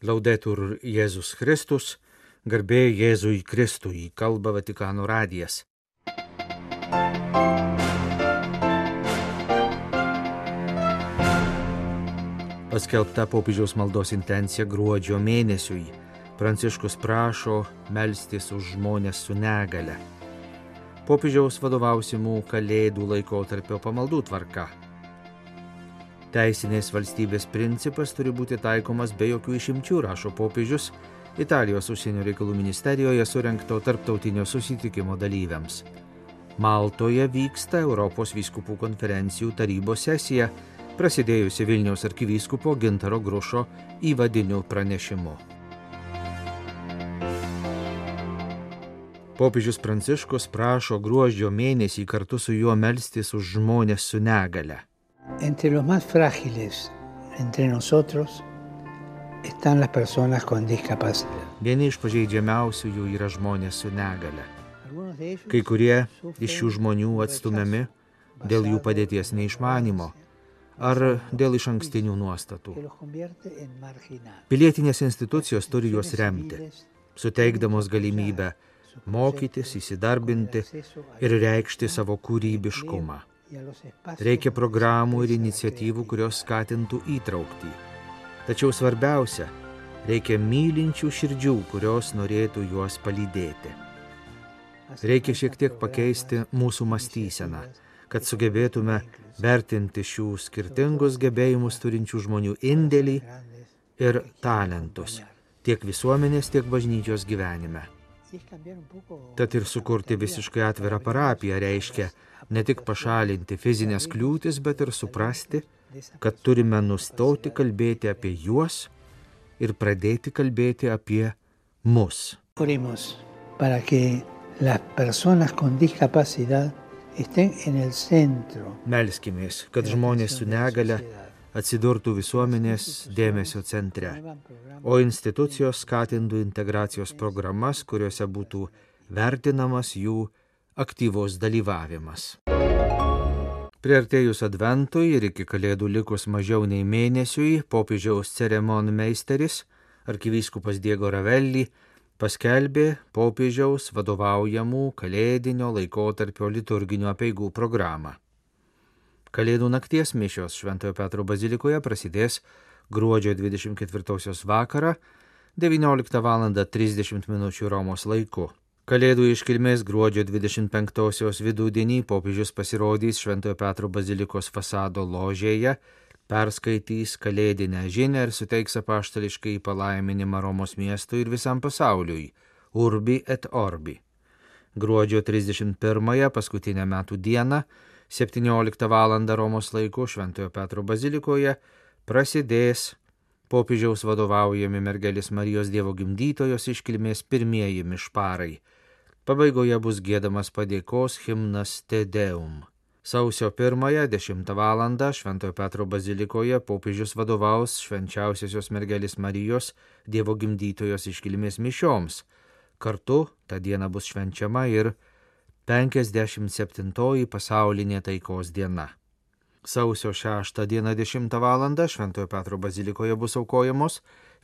Laudetur Jėzus Kristus, garbė Jėzui Kristui, kalba Vatikano radijas. Paskelbta popiežiaus maldos intencija gruodžio mėnesiui. Pranciškus prašo melstis už žmonės su negale. Popiežiaus vadovausimų kalėdų laikotarpio pamaldų tvarka. Teisinės valstybės principas turi būti taikomas be jokių išimčių, rašo popiežius Italijos užsienio reikalų ministerijoje surinkto tarptautinio susitikimo dalyviams. Maltoje vyksta Europos vyskupų konferencijų tarybos sesija prasidėjusi Vilniaus arkivyskupo Gintaro Grušo įvadiniu pranešimu. Popiežius Pranciškus prašo gruodžio mėnesį kartu su juo melstis už žmonės su negale. Entre los más frágiles entre nosotros están las personas con discapacidad. Vieni iš pažeidžiamiausių jų yra žmonės su negale. Kai kurie iš šių žmonių atstumiami dėl jų padėties neišmanimo ar dėl iš ankstinių nuostatų. Pilietinės institucijos turi juos remti, suteikdamos galimybę mokytis, įsidarbinti ir reikšti savo kūrybiškumą. Reikia programų ir iniciatyvų, kurios skatintų įtraukti. Tačiau svarbiausia, reikia mylinčių širdžių, kurios norėtų juos palydėti. Reikia šiek tiek pakeisti mūsų mąstyseną kad sugebėtume vertinti šių skirtingus gebėjimus turinčių žmonių indėlį ir talentus tiek visuomenės, tiek bažnyčios gyvenime. Tad ir sukurti visiškai atvirą parapiją reiškia ne tik pašalinti fizinės kliūtis, bet ir suprasti, kad turime nustoti kalbėti apie juos ir pradėti kalbėti apie mus. Oremos para que las personas con discapacidad Melskimės, kad žmonės su negale atsidurtų visuomenės dėmesio centre, o institucijos skatintų integracijos programas, kuriuose būtų vertinamas jų aktyvus dalyvavimas. Priartėjus adventui ir iki kalėdų likus mažiau nei mėnesiui, popiežiaus ceremonmeisteris, arkivyskupas Diego Ravelli, paskelbė popiežiaus vadovaujamų kalėdinio laikotarpio liturginių apieigų programą. Kalėdų nakties mišios Šventojo Petro bazilikoje prasidės gruodžio 24 vakarą 19 val. 30 min. Romos laiku. Kalėdų iškilmės gruodžio 25 vidudienį popiežius pasirodys Šventojo Petro bazilikos fasado ložėje perskaitys kalėdinę žinę ir suteiks apaštališkai palaiminimą Romos miestui ir visam pasauliui - Urbi et Orbi. Gruodžio 31-ąją, paskutinę metų dieną, 17 val. Romos laiku Šventojo Petro bazilikoje prasidės popiežiaus vadovaujami mergelis Marijos Dievo gimdytojos iškilmės pirmieji mišparai. Pabaigoje bus gėdamas padėkos himnas Tedeum. Sausio 1-ąją 10 val. Šventojo Petro bazilikoje popiežius vadovaus švenčiausiosios mergelės Marijos Dievo gimdytojos iškilmės mišioms. Kartu tą dieną bus švenčiama ir 57-oji pasaulinė taikos diena. Sausio 6 dieną 10 val. Šventojo Petro bazilikoje bus aukojamos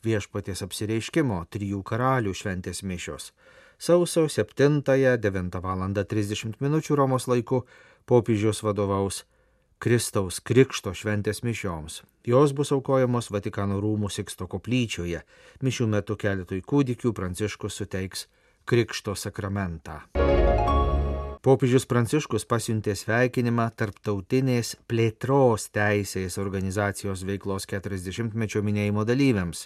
viešpaties apsireiškimo trijų karalių šventės mišios. Sausio 7-9 val. 30 min. Romos laiku popiežius vadovaus Kristaus Krikšto šventės mišioms. Jos bus aukojamos Vatikano rūmų Siksto koplyčioje. Mišių metu keletui kūdikių Pranciškus suteiks Krikšto sakramentą. Popiežius Pranciškus pasiuntė sveikinimą tarptautinės plėtros teisės organizacijos veiklos 40-mečio minėjimo dalyviams.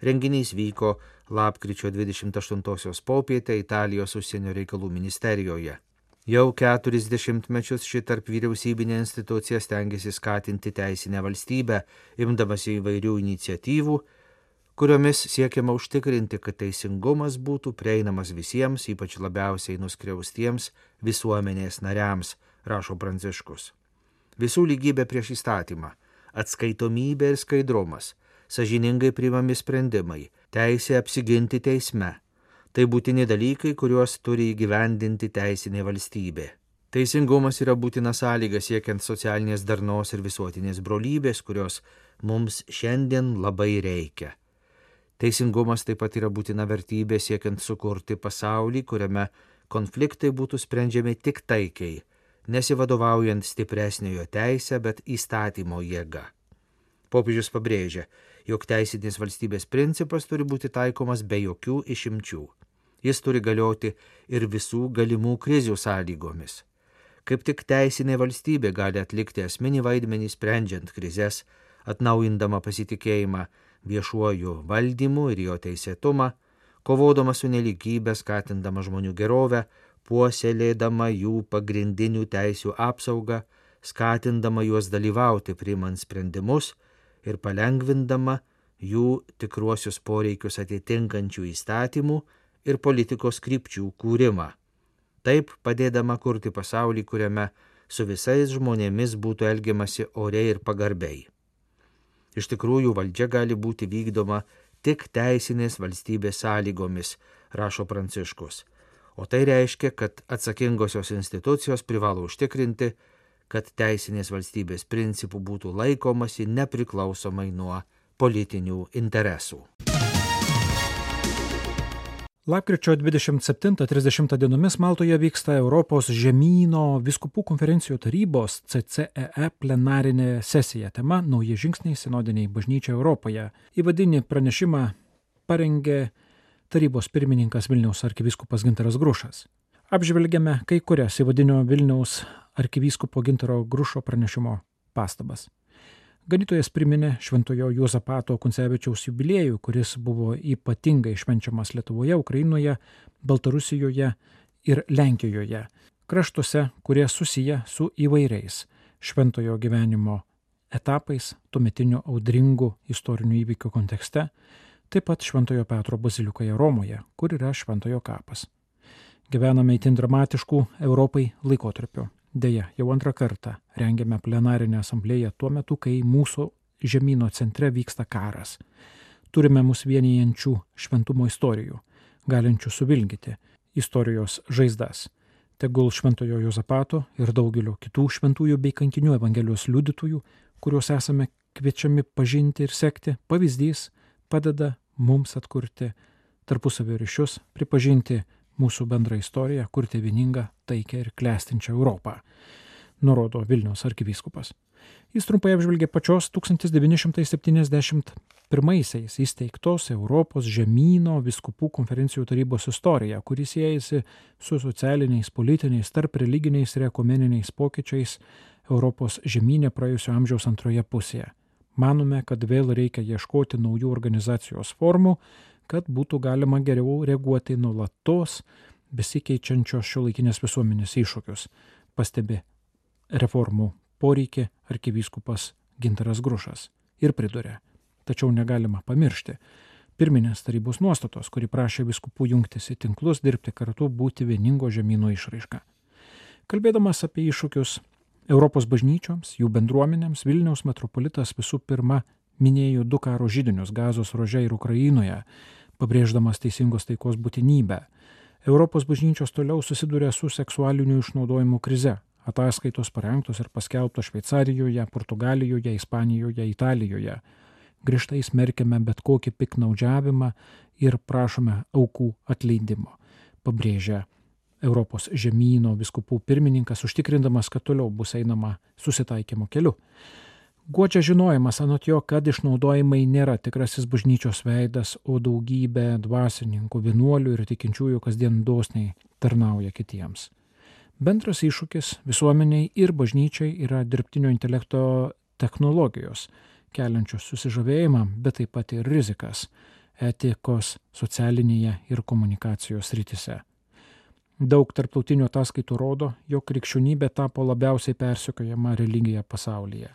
Renginys vyko lapkričio 28-osios popietę Italijos užsienio reikalų ministerijoje. Jau keturis dešimtmečius ši tarp vyriausybinė institucija stengiasi skatinti teisinę valstybę, imdamasi įvairių iniciatyvų, kuriomis siekiama užtikrinti, kad teisingumas būtų prieinamas visiems, ypač labiausiai nuskriaustiems visuomenės nariams, rašo Pranciškus. Visų lygybė prieš įstatymą, atskaitomybė ir skaidrumas, sažiningai priimami sprendimai, teisė apsiginti teisme Tai būtini dalykai, kuriuos turi įgyvendinti teisinė valstybė. Teisingumas yra būtina sąlyga siekiant socialinės darnos ir visuotinės brolybės, kurios mums šiandien labai reikia. Teisingumas taip pat yra būtina vertybė siekiant sukurti pasaulį, kuriame konfliktai būtų sprendžiami tik taikiai, nesivadovaujant stipresniojo teisę, bet įstatymo jėga. Popiežius pabrėžia, jog teisinės valstybės principas turi būti taikomas be jokių išimčių. Jis turi galioti ir visų galimų krizių sąlygomis. Kaip tik teisinė valstybė gali atlikti esminį vaidmenį sprendžiant krizės, atnaujindama pasitikėjimą viešuoju valdymu ir jo teisėtumą, kovodama su neligybė, skatindama žmonių gerovę, puoselėdama jų pagrindinių teisių apsaugą, skatindama juos dalyvauti priimant sprendimus ir palengvindama jų tikruosius poreikius atitinkančių įstatymų ir politikos krypčių kūrimą. Taip padėdama kurti pasaulį, kuriame su visais žmonėmis būtų elgiamasi oriai ir pagarbiai. Iš tikrųjų, valdžia gali būti vykdoma tik teisinės valstybės sąlygomis, rašo Pranciškus. O tai reiškia, kad atsakingosios institucijos privalo užtikrinti, kad teisinės valstybės principų būtų laikomasi nepriklausomai nuo politinių interesų. Lapkričio 27-30 dienomis Maltoje vyksta Europos žemynų viskupų konferencijų tarybos CCEE plenarinė sesija. Tema - nauji žingsniai sinodiniai bažnyčia Europoje. Įvadinį pranešimą parengė tarybos pirmininkas Vilniaus arkivyskupas Ginteras Grušas. Apžvelgiame kai kurias įvadinio Vilniaus arkivyskupo Gintero Grušo pranešimo pastabas. Ganytojas priminė Šventojo Juozapato Kuncevičiaus jubiliejų, kuris buvo ypatingai švenčiamas Lietuvoje, Ukrainoje, Baltarusijoje ir Lenkijoje, kraštuose, kurie susiję su įvairiais šventojo gyvenimo etapais, tuometiniu audringu istoriniu įvykiu kontekste, taip pat Šventojo Petro bazilikoje Romoje, kur yra Šventojo kapas. Gyvename įtin dramatiškų Europai laikotarpiu. Deja, jau antrą kartą rengiame plenarinę asamblėją tuo metu, kai mūsų žemynų centre vyksta karas. Turime mus vienijančių šventumo istorijų, galinčių suvilgyti istorijos žaizdas. Tegul šventojo Jozapato ir daugelio kitų šventųjų bei kankinių Evangelijos liudytojų, kuriuos esame kviečiami pažinti ir sekti, pavyzdys padeda mums atkurti tarpusavio ryšius, pripažinti mūsų bendrą istoriją, kurti vieningą, taikę ir klestinčią Europą, nurodo Vilniaus arkivyskupas. Jis trumpai apžvelgė pačios 1971-aisiais įsteigtos Europos žemynų viskupų konferencijų tarybos istoriją, kuris siejasi su socialiniais, politiniais, tarp religiniais ir ekumeniniais pokyčiais Europos žemynė praėjusio amžiaus antroje pusėje. Manome, kad vėl reikia ieškoti naujų organizacijos formų, kad būtų galima geriau reaguoti nuolatos besikeičiančios šio laikinės visuomenės iššūkius, pastebi reformų poreikį arkivyskupas Gintaras Grušas ir priduria. Tačiau negalima pamiršti pirminės tarybos nuostatos, kuri prašė viskupų jungtis į tinklus, dirbti kartu, būti vieningo žemynų išraiška. Kalbėdamas apie iššūkius Europos bažnyčioms, jų bendruomenėms, Vilniaus metropolitas visų pirma minėjo du karo žydinius Gazos rože ir Ukrainoje, pabrėždamas teisingos taikos būtinybę. Europos bažnyčios toliau susiduria su seksualiniu išnaudojimu krize. Ataskaitos parengtos ir paskelbtos Šveicarijoje, Portugalijoje, Ispanijoje, Italijoje. Grįžtai smerkiame bet kokį piknaudžiavimą ir prašome aukų atleidimo, pabrėžia Europos žemynų viskupų pirmininkas, užtikrindamas, kad toliau bus einama susitaikymo keliu. Guodžia žinojimas anot jo, kad išnaudojimai nėra tikrasis bažnyčios veidas, o daugybė dvasininkų, vienuolių ir tikinčiųjų kasdien dosniai tarnauja kitiems. Bendras iššūkis visuomeniai ir bažnyčiai yra dirbtinio intelekto technologijos, keliančios susižavėjimą, bet taip pat ir rizikas etikos, socialinėje ir komunikacijos rytise. Daug tarptautinių ataskaitų rodo, jog krikščionybė tapo labiausiai persiekojama religija pasaulyje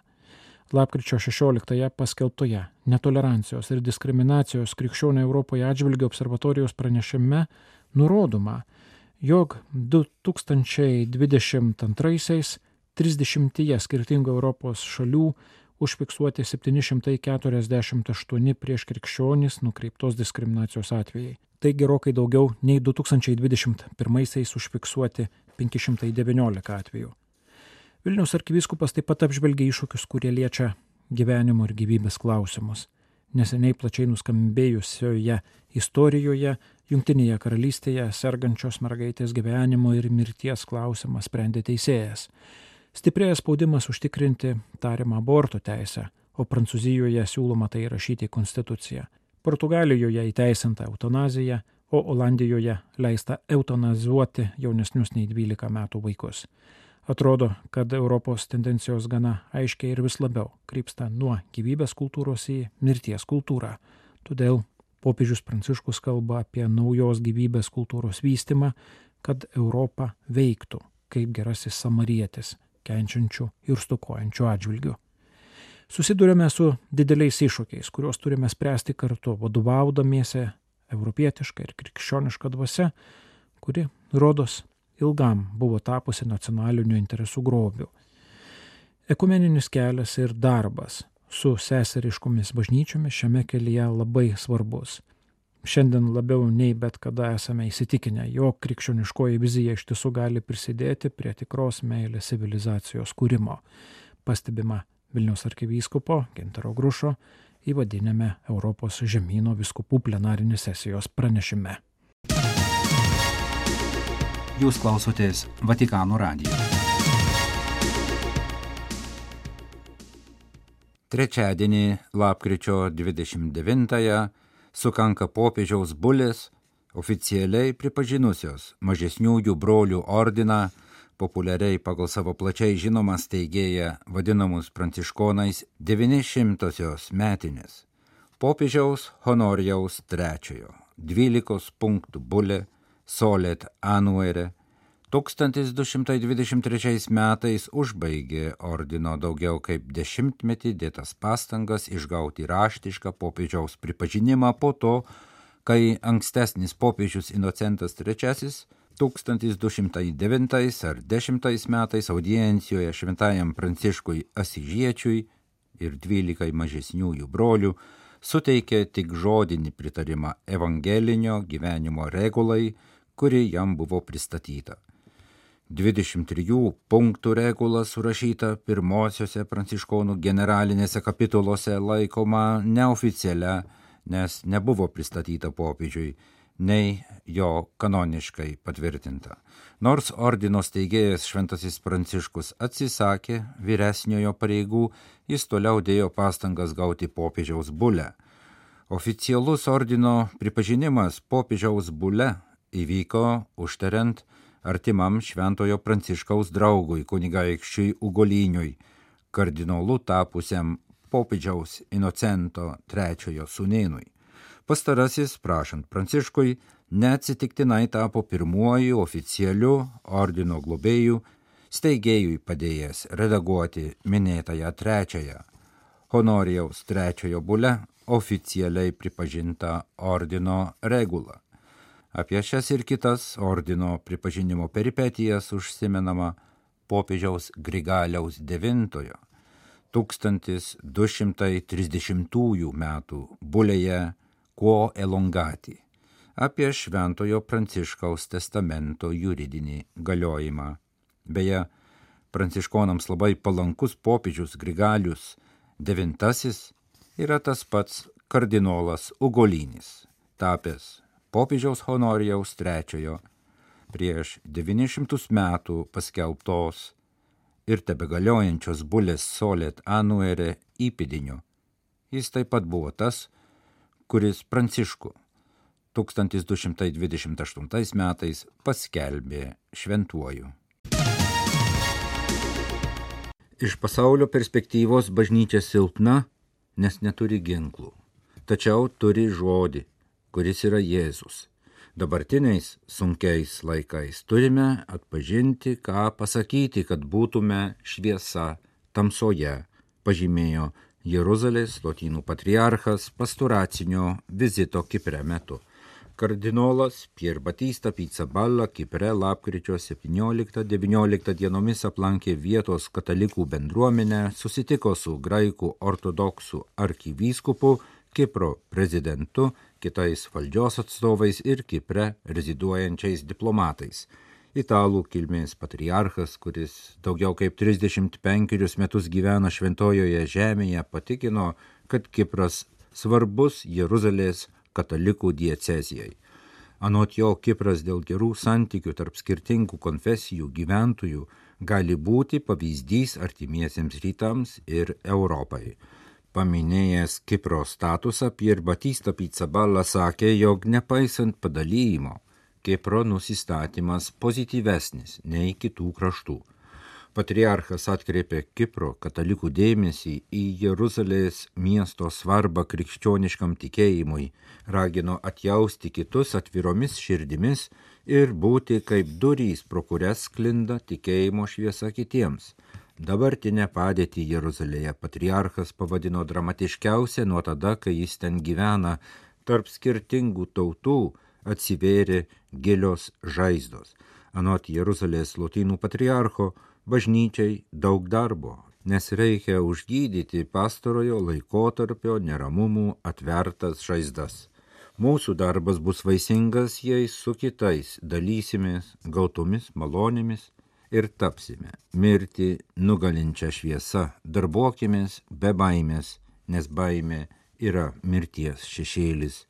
lapkričio 16-ąją paskelbtoje netolerancijos ir diskriminacijos krikščionių Europoje atžvilgių observatorijos pranešime nurodoma, jog 2022-aisiais 30 skirtingų Europos šalių užfiksuoti 748 prieš krikščionis nukreiptos diskriminacijos atvejai. Tai gerokai daugiau nei 2021-aisiais užfiksuoti 519 atvejų. Vilniaus arkivyskupas taip pat apžvelgia iššūkius, kurie liečia gyvenimo ir gyvybės klausimus. neseniai plačiai nuskambėjusioje istorijoje Junktinėje karalystėje sergančios mergaitės gyvenimo ir mirties klausimą sprendė teisėjas. Stiprėja spaudimas užtikrinti tariamą aborto teisę, o Prancūzijoje siūloma tai rašyti į konstituciją. Portugalijoje įteisinta eutanazija, o Olandijoje leista eutanazuoti jaunesnius nei 12 metų vaikus. Atrodo, kad Europos tendencijos gana aiškiai ir vis labiau krypsta nuo gyvybės kultūros į mirties kultūrą. Todėl popiežius Pranciškus kalba apie naujos gyvybės kultūros vystimą, kad Europa veiktų kaip gerasis samarietis, kenčiančių ir stokojančių atžvilgių. Susidurėme su dideliais iššūkiais, kuriuos turime spręsti kartu, vadovaudamiesi europietiška ir krikščioniška dvasia, kuri, rodos, ilgam buvo tapusi nacionalinių interesų grobiu. Ekumeninis kelias ir darbas su seseriškomis bažnyčiomis šiame kelyje labai svarbus. Šiandien labiau nei bet kada esame įsitikinę, jog krikščioniškoji vizija iš tiesų gali prisidėti prie tikros meilės civilizacijos kūrimo, pastebima Vilniaus arkivyskupo Gintaro Grušo įvadinėme Europos žemynų viskupų plenarinės sesijos pranešime. Jūs klausotės Vatikano radijo. Trečiadienį, lapkričio 29-ąją, sukanka popiežiaus bulės, oficialiai pripažinusios mažesniųjų brolių ordiną, populiariai pagal savo plačiai žinomą steigėją vadinamus pranciškonais 900-osios metinės. Popiežiaus Honorijaus III 12 punktų bulė Solet Anuere 1223 metais užbaigė ordino daugiau kaip dešimtmetį dėtas pastangas išgauti raštišką popiežiaus pripažinimą po to, kai ankstesnis popiežius Inocentas III 1209 ar 10 metais audiencijoje šventajam Pranciškui Asižiečiui ir 12 mažesniųjų brolių suteikė tik žodinį pritarimą evangelinio gyvenimo regulai, kuri jam buvo pristatyta. 23 punktų regula surašyta pirmosiose pranciškonų generalinėse kapituluose laikoma neoficialia, nes nebuvo pristatyta popiežiui, nei jo kanoniškai patvirtinta. Nors ordino steigėjas Šventasis Pranciškus atsisakė vyresniojo pareigų, jis toliau dėjo pastangas gauti popiežiaus bulę. Oficialus ordino pripažinimas popiežiaus bule įvyko užtariant artimam šventojo pranciškaus draugui kunigaikščiui Ugoliniui, kardinolu tapusiam popidžiaus Inocento III sūnėnui. Pastarasis, prašant pranciškui, neatsitiktinai tapo pirmuoju oficialiu ordino globėjų, steigėjui padėjęs redaguoti minėtąją trečiąją, Honorijaus trečiojo bule oficialiai pripažinta ordino regula. Apie šias ir kitas ordino pripažinimo peripetijas užsimenama popiežiaus Grigaliaus IX 1230 metų bulėje Quo elongati apie Šventojo Pranciškaus testamento juridinį galiojimą. Beje, pranciškonams labai palankus popiežius Grigalius IX yra tas pats kardinolas Ugolinis, tapęs popiežiaus Honorijaus III prieš 900 metų paskelbtos ir tebegaliojančios bulės Solet Anuere įpidiniu. Jis taip pat buvo tas, kuris Pranciškų 1228 metais paskelbė šventuoju. Iš pasaulio perspektyvos bažnyčia silpna, nes neturi ginklų, tačiau turi žodį, kuris yra Jėzus. Dabartiniais sunkiais laikais turime atpažinti, ką pasakyti, kad būtume šviesa tamsoje, pažymėjo Jeruzalės lotynų patriarchas pasturacinio vizito Kipre metu. Kardinolas Pier Batista Pizzaballa Kipre lapkričio 17-19 dienomis aplankė vietos katalikų bendruomenę, susitiko su graikų ortodoksų arkivyskupu Kipro prezidentu, kitais valdžios atstovais ir Kipre reziduojančiais diplomatais. Italų kilmės patriarchas, kuris daugiau kaip 35 metus gyvena šventojoje žemėje, patikino, kad Kipras svarbus Jeruzalės katalikų diecezijai. Anot jo Kipras dėl gerų santykių tarp skirtingų konfesijų gyventojų gali būti pavyzdys artimiesiems rytams ir Europai. Paminėjęs Kipro statusą, Pier Batista Pizzaballa sakė, jog nepaisant padalymo, Kipro nusistatymas pozityvesnis nei kitų kraštų patriarchas atkreipė Kipro katalikų dėmesį į Jeruzalės miesto svarbą krikščioniškam tikėjimui, ragino atjausti kitus atviromis širdimis ir būti kaip durys, pro kurias sklinda tikėjimo šviesa kitiems. Dabartinę padėtį Jeruzalėje patriarchas pavadino dramatiškiausia nuo tada, kai jis ten gyvena, tarp skirtingų tautų atsivėrė gilios žaizdos. Anot Jeruzalės lotynų patriarcho, bažnyčiai daug darbo, nes reikia užgydyti pastarojo laikotarpio neramumų atvertas žaizdas. Mūsų darbas bus vaisingas, jei su kitais dalysimės gautomis malonėmis ir tapsime mirti nugalinčią šviesą, darbuokimės be baimės, nes baimė yra mirties šešėlis,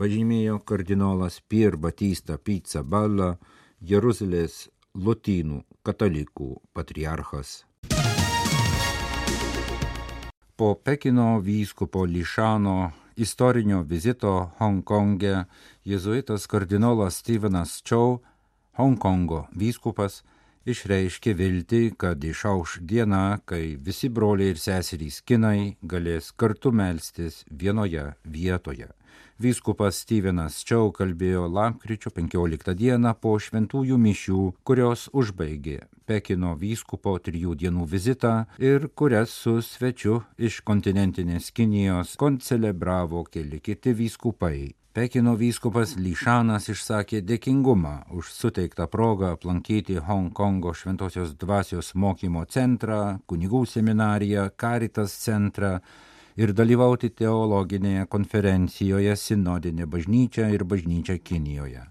pažymėjo kardinolas Pier Batista Pizza Balla, Jeruzalės lotynų katalikų patriarchas. Po Pekino vyskupo Lišano istorinio vizito Hongkonge jėzuitas kardinolas Stevenas Chow, Hongkongo vyskupas, išreiškė viltį, kad išauš diena, kai visi broliai ir seserys kinai galės kartu melstis vienoje vietoje. Vyskupas Stevenas Čiau kalbėjo lapkričio 15 dieną po šventųjų mišių, kurios užbaigė Pekino vyskupo trijų dienų vizitą ir kurias su svečiu iš kontinentinės Kinijos koncelebravo keli kiti vyskupai. Pekino vyskupas Lyšanas išsakė dėkingumą už suteiktą progą aplankyti Hongkongo Šventojios dvasios mokymo centrą, kunigų seminariją, Karitas centrą, ir dalyvauti teologinėje konferencijoje Sinodinė bažnyčia ir bažnyčia Kinijoje.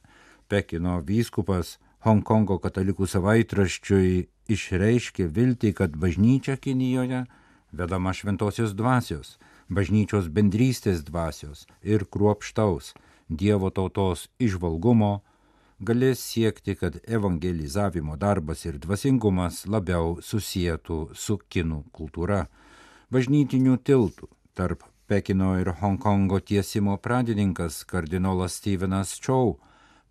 Pekino vyskupas Hongkongo katalikų savaitraščiui išreiškė viltį, kad bažnyčia Kinijoje, vedama šventosios dvasios, bažnyčios bendrystės dvasios ir kruopštaus Dievo tautos išvalgumo, galės siekti, kad evangelizavimo darbas ir dvasingumas labiau susijėtų su kinų kultūra, bažnytinių tiltų tarp Pekino ir Hongkongo tiesimo pradininkas kardinolas Stevenas Chow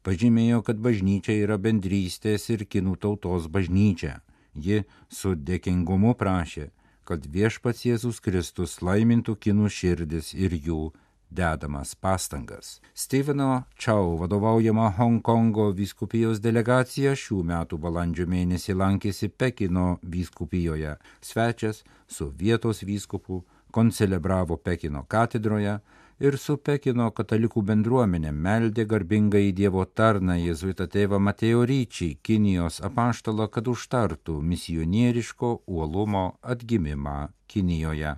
pažymėjo, kad bažnyčia yra bendrystės ir kinų tautos bažnyčia. Ji su dėkingumu prašė, kad viešpats Jėzus Kristus laimintų kinų širdis ir jų dedamas pastangas. Steveno Chow vadovaujama Hongkongo vyskupijos delegacija šių metų balandžio mėnesį lankėsi Pekino vyskupijoje. Svečias su vietos vyskupu koncelebravo Pekino katedroje ir su Pekino katalikų bendruomenė meldė garbingai į Dievo tarną jėzuitą tėvą Matėjo Ryčį, Kinijos apaštalą, kad užtartų misionieriško uolumo atgimimą Kinijoje.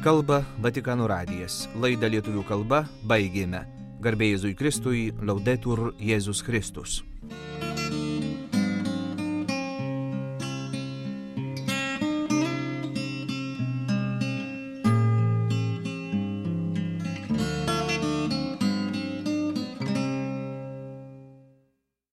Kalba Vatikano radijas. Laidą lietuvių kalba baigėme. Garbėjai Jėzui Kristui, laudetur Jėzus Kristus.